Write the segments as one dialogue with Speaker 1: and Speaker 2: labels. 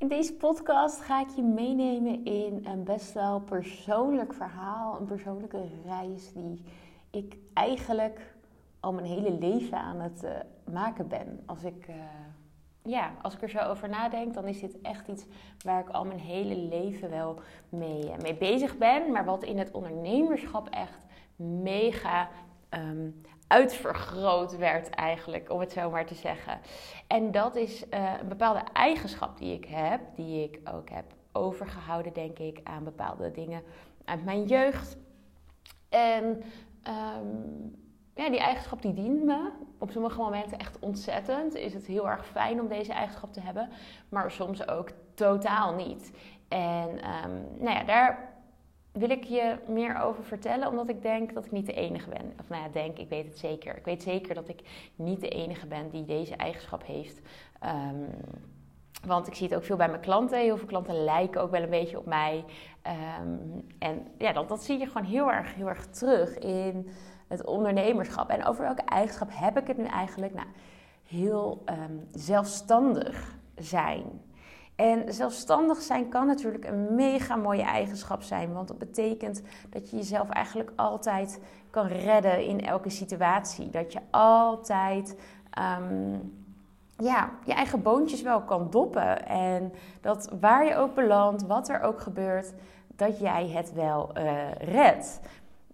Speaker 1: In deze podcast ga ik je meenemen in een best wel persoonlijk verhaal, een persoonlijke reis die ik eigenlijk al mijn hele leven aan het uh, maken ben. Als ik, uh, ja, als ik er zo over nadenk, dan is dit echt iets waar ik al mijn hele leven wel mee, uh, mee bezig ben, maar wat in het ondernemerschap echt mega um, uitvergroot werd eigenlijk, om het zo maar te zeggen. En dat is uh, een bepaalde eigenschap die ik heb, die ik ook heb overgehouden, denk ik, aan bepaalde dingen uit mijn jeugd. En um, ja, die eigenschap die dient me. Op sommige momenten echt ontzettend. Is het heel erg fijn om deze eigenschap te hebben, maar soms ook totaal niet. En um, nou ja, daar wil ik je meer over vertellen, omdat ik denk dat ik niet de enige ben. Of nou ja, denk, ik weet het zeker. Ik weet zeker dat ik niet de enige ben die deze eigenschap heeft. Um, want ik zie het ook veel bij mijn klanten. Heel veel klanten lijken ook wel een beetje op mij. Um, en ja, dat, dat zie je gewoon heel erg, heel erg terug in het ondernemerschap. En over welke eigenschap heb ik het nu eigenlijk? Nou, heel um, zelfstandig zijn. En zelfstandig zijn kan natuurlijk een mega mooie eigenschap zijn. Want dat betekent dat je jezelf eigenlijk altijd kan redden in elke situatie. Dat je altijd um, ja, je eigen boontjes wel kan doppen. En dat waar je ook belandt, wat er ook gebeurt, dat jij het wel uh, redt.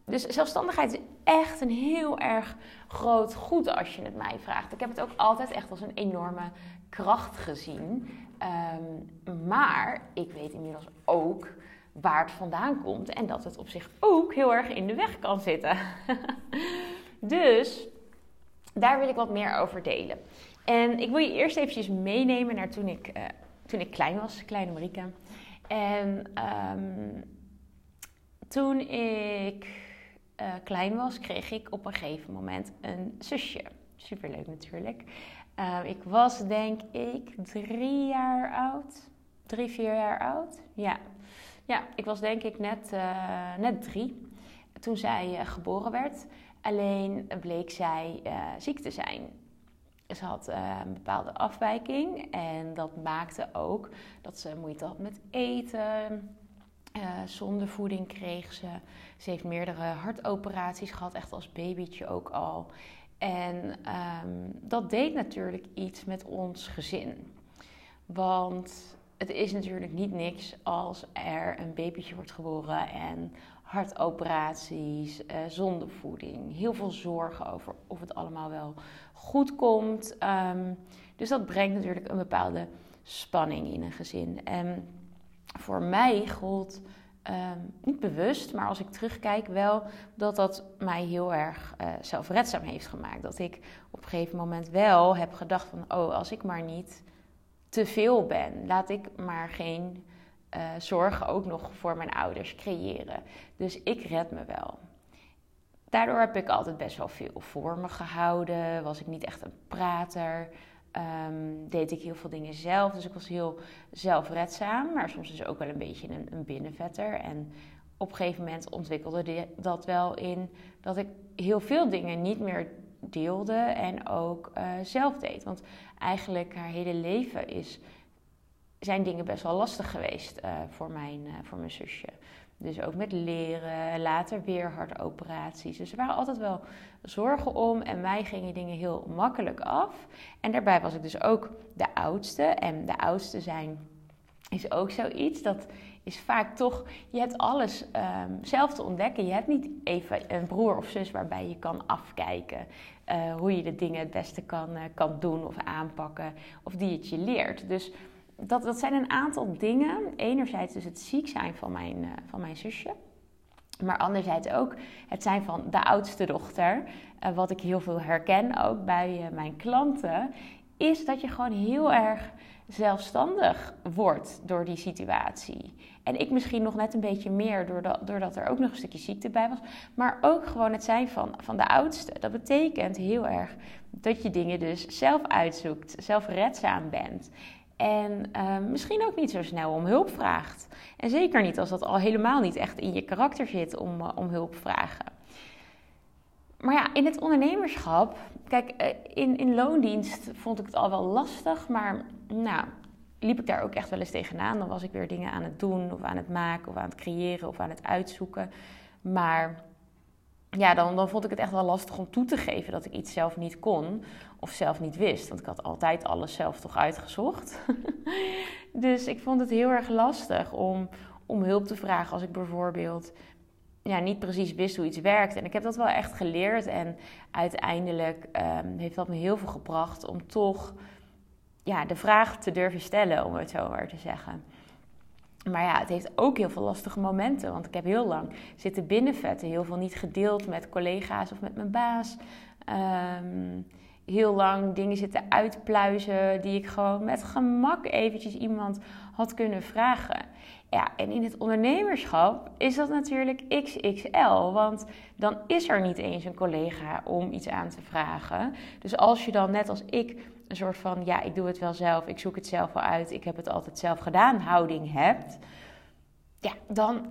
Speaker 1: Dus zelfstandigheid is echt een heel erg groot goed als je het mij vraagt. Ik heb het ook altijd echt als een enorme kracht gezien. Um, maar ik weet inmiddels ook waar het vandaan komt en dat het op zich ook heel erg in de weg kan zitten. dus daar wil ik wat meer over delen. En ik wil je eerst eventjes meenemen naar toen ik, uh, toen ik klein was, kleine Marika. En um, toen ik uh, klein was, kreeg ik op een gegeven moment een zusje. Superleuk natuurlijk. Uh, ik was denk ik drie jaar oud. Drie, vier jaar oud. Ja, ja ik was denk ik net, uh, net drie toen zij uh, geboren werd. Alleen bleek zij ziek te zijn. Ze had een bepaalde afwijking en dat maakte ook dat ze moeite had met eten. zonder voeding kreeg ze. Ze heeft meerdere hartoperaties gehad, echt als babytje ook al. En um, dat deed natuurlijk iets met ons gezin. Want het is natuurlijk niet niks als er een babytje wordt geboren en hartoperaties, uh, zonder voeding. Heel veel zorgen over of het allemaal wel goed komt. Um, dus dat brengt natuurlijk een bepaalde spanning in een gezin. En voor mij gold Um, niet bewust, maar als ik terugkijk, wel dat dat mij heel erg uh, zelfredzaam heeft gemaakt. Dat ik op een gegeven moment wel heb gedacht van, oh, als ik maar niet te veel ben, laat ik maar geen uh, zorgen ook nog voor mijn ouders creëren. Dus ik red me wel. Daardoor heb ik altijd best wel veel voor me gehouden, was ik niet echt een prater. Um, deed ik heel veel dingen zelf. Dus ik was heel zelfredzaam, maar soms dus ook wel een beetje een, een binnenvetter. En op een gegeven moment ontwikkelde dat wel in dat ik heel veel dingen niet meer deelde en ook uh, zelf deed. Want eigenlijk haar hele leven is, zijn dingen best wel lastig geweest uh, voor, mijn, uh, voor mijn zusje. Dus ook met leren, later weer hartoperaties. Dus er waren altijd wel zorgen om en mij gingen dingen heel makkelijk af. En daarbij was ik dus ook de oudste. En de oudste zijn is ook zoiets. Dat is vaak toch, je hebt alles um, zelf te ontdekken. Je hebt niet even een broer of zus waarbij je kan afkijken. Uh, hoe je de dingen het beste kan, uh, kan doen of aanpakken. Of die het je leert. Dus dat, dat zijn een aantal dingen. Enerzijds dus het ziek zijn van mijn, uh, van mijn zusje. Maar anderzijds ook het zijn van de oudste dochter. Uh, wat ik heel veel herken ook bij uh, mijn klanten. Is dat je gewoon heel erg zelfstandig wordt door die situatie. En ik misschien nog net een beetje meer doordat, doordat er ook nog een stukje ziekte bij was. Maar ook gewoon het zijn van, van de oudste. Dat betekent heel erg dat je dingen dus zelf uitzoekt, zelfredzaam bent. En uh, misschien ook niet zo snel om hulp vraagt. En zeker niet als dat al helemaal niet echt in je karakter zit om, uh, om hulp vragen. Maar ja, in het ondernemerschap, kijk, uh, in, in loondienst vond ik het al wel lastig, maar nou, liep ik daar ook echt wel eens tegenaan. Dan was ik weer dingen aan het doen of aan het maken of aan het creëren of aan het uitzoeken. Maar ja, dan, dan vond ik het echt wel lastig om toe te geven dat ik iets zelf niet kon of zelf niet wist. Want ik had altijd alles zelf toch uitgezocht. dus ik vond het heel erg lastig om, om hulp te vragen als ik bijvoorbeeld ja, niet precies wist hoe iets werkt. En ik heb dat wel echt geleerd. En uiteindelijk um, heeft dat me heel veel gebracht om toch ja, de vraag te durven stellen, om het zo maar te zeggen. Maar ja, het heeft ook heel veel lastige momenten. Want ik heb heel lang zitten binnenvetten. Heel veel niet gedeeld met collega's of met mijn baas. Ehm, heel lang dingen zitten uitpluizen die ik gewoon met gemak eventjes iemand had kunnen vragen. Ja, en in het ondernemerschap is dat natuurlijk XXL. Want dan is er niet eens een collega om iets aan te vragen. Dus als je dan net als ik een soort van, ja, ik doe het wel zelf, ik zoek het zelf wel uit, ik heb het altijd zelf gedaan houding hebt, ja, dan,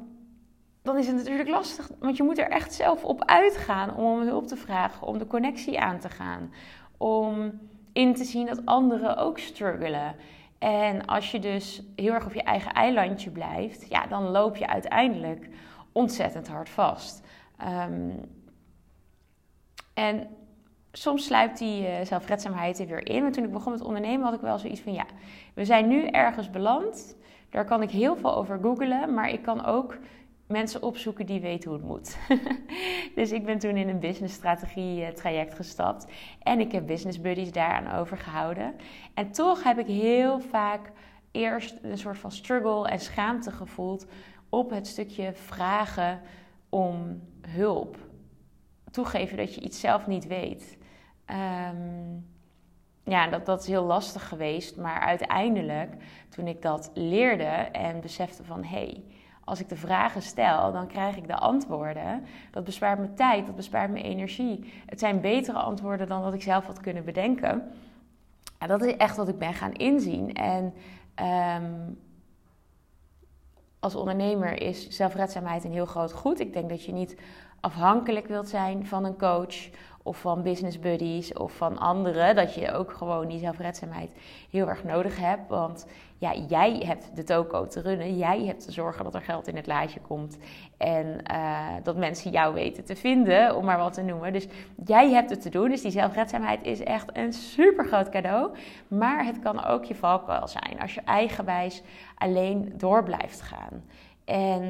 Speaker 1: dan is het natuurlijk lastig. Want je moet er echt zelf op uitgaan om hulp te vragen, om de connectie aan te gaan, om in te zien dat anderen ook struggelen. En als je dus heel erg op je eigen eilandje blijft, ja, dan loop je uiteindelijk ontzettend hard vast. Ehm, en soms sluipt die uh, zelfredzaamheid er weer in. Maar toen ik begon met ondernemen had ik wel zoiets van... ja, we zijn nu ergens beland. Daar kan ik heel veel over googlen. Maar ik kan ook mensen opzoeken die weten hoe het moet. dus ik ben toen in een businessstrategie uh, traject gestapt. En ik heb business buddies daaraan overgehouden. En toch heb ik heel vaak eerst een soort van struggle en schaamte gevoeld... op het stukje vragen om hulp toegeven dat je iets zelf niet weet. Um, ja, dat, dat is heel lastig geweest. Maar uiteindelijk, toen ik dat leerde en besefte van... hé, hey, als ik de vragen stel, dan krijg ik de antwoorden. Dat bespaart me tijd, dat bespaart me energie. Het zijn betere antwoorden dan wat ik zelf had kunnen bedenken. En dat is echt wat ik ben gaan inzien. En um, als ondernemer is zelfredzaamheid een heel groot goed. Ik denk dat je niet afhankelijk wilt zijn van een coach of van business buddies of van anderen. Dat je ook gewoon die zelfredzaamheid heel erg nodig hebt. Want ja, jij hebt de toko te runnen. Jij hebt te zorgen dat er geld in het laadje komt. En uh, dat mensen jou weten te vinden, om maar wat te noemen. Dus jij hebt het te doen. Dus die zelfredzaamheid is echt een super groot cadeau. Maar het kan ook je valkuil zijn als je eigenwijs alleen door blijft gaan. En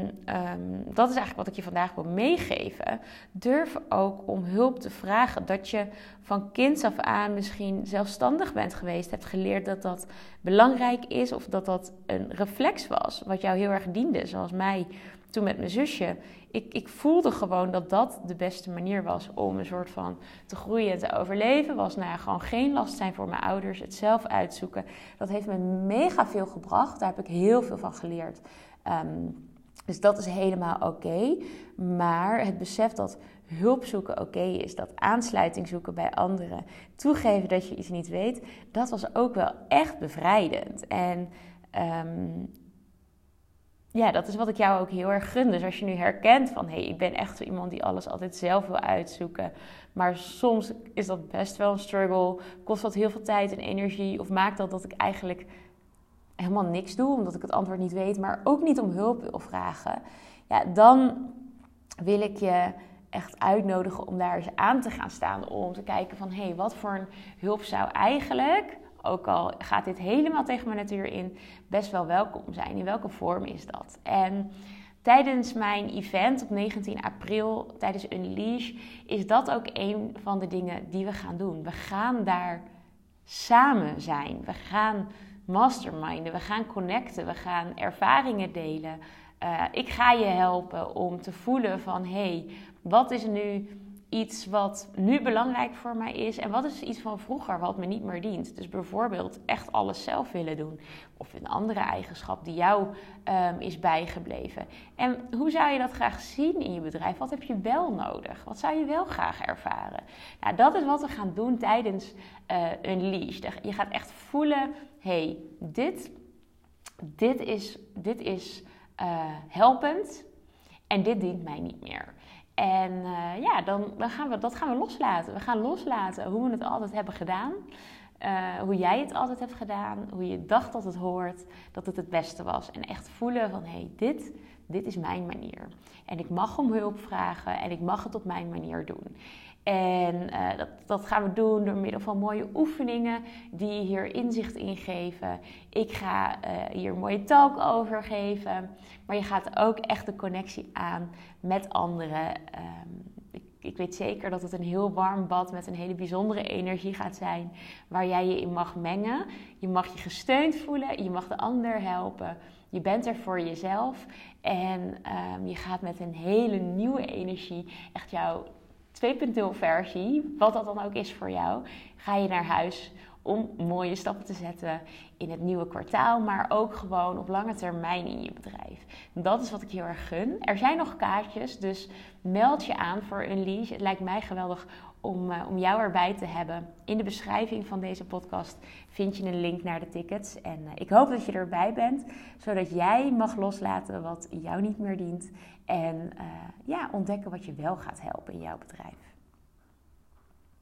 Speaker 1: um, dat is eigenlijk wat ik je vandaag wil meegeven. Durf ook om hulp te vragen. Dat je van kinds af aan misschien zelfstandig bent geweest, hebt geleerd dat dat belangrijk is of dat dat een reflex was wat jou heel erg diende. Zoals mij toen met mijn zusje. Ik, ik voelde gewoon dat dat de beste manier was om een soort van te groeien en te overleven. Was nou gewoon geen last zijn voor mijn ouders, het zelf uitzoeken. Dat heeft me mega veel gebracht. Daar heb ik heel veel van geleerd. Um, dus dat is helemaal oké. Maar het besef dat hulp zoeken oké is, dat aansluiting zoeken bij anderen, toegeven dat je iets niet weet, dat was ook wel echt bevrijdend. En um, ja, dat is wat ik jou ook heel erg gun. Dus als je nu herkent van hé, hey, ik ben echt zo iemand die alles altijd zelf wil uitzoeken. Maar soms is dat best wel een struggle. Kost dat heel veel tijd en energie. Of maakt dat dat ik eigenlijk helemaal niks doe, omdat ik het antwoord niet weet, maar ook niet om hulp wil vragen, ja, dan wil ik je echt uitnodigen om daar eens aan te gaan staan. Om te kijken van, hé, hey, wat voor een hulp zou eigenlijk, ook al gaat dit helemaal tegen mijn natuur in, best wel welkom zijn. In welke vorm is dat? En tijdens mijn event op 19 april, tijdens Unleash, is dat ook een van de dingen die we gaan doen. We gaan daar samen zijn. We gaan masterminden. We gaan connecten, we gaan ervaringen delen. Uh, ik ga je helpen om te voelen van hé, hey, wat is nu iets wat nu belangrijk voor mij is en wat is iets van vroeger wat me niet meer dient. Dus bijvoorbeeld echt alles zelf willen doen of een andere eigenschap die jou um, is bijgebleven. En hoe zou je dat graag zien in je bedrijf? Wat heb je wel nodig? Wat zou je wel graag ervaren? Nou, dat is wat we gaan doen tijdens uh, Unleash. Je gaat echt voelen, hey, dit, dit is, dit is uh, helpend en dit dient mij niet meer. En uh, ja, dan, dan gaan we, dat gaan we loslaten. We gaan loslaten hoe we het altijd hebben gedaan. eh, hoe jij het altijd hebt gedaan, hoe je dacht dat het hoort, dat het het beste was. En echt voelen van hé, hey, dit, dit is mijn manier. En ik mag om hulp vragen en ik mag het op mijn manier doen. En uh, dat, dat, gaan we doen door middel van mooie oefeningen die hier inzicht in geven. Ik ga uh, hier mooie talk over geven. Maar je gaat ook echt de connectie aan met anderen. Ik, ik, weet zeker dat het een heel warm bad met een hele bijzondere energie gaat zijn. Waar jij je in mag mengen. Je mag je gesteund voelen. Je mag de ander helpen. Je bent er voor jezelf. En um, je gaat met een hele nieuwe energie echt jouw 2.0 versie, wat dat dan ook is voor jou, ga je naar huis om mooie stappen te zetten in het nieuwe kwartaal, maar ook gewoon op lange termijn in je bedrijf. Dat is wat ik heel erg gun. Er zijn nog kaartjes, dus meld je aan voor een lease. Het lijkt mij geweldig om, uh, om jou erbij te hebben. In de beschrijving van deze podcast vind je een link naar de tickets. En uh, ik hoop dat je erbij bent, zodat jij mag loslaten wat jou niet meer dient. En uh, ja, ontdekken wat je wel gaat helpen in jouw bedrijf.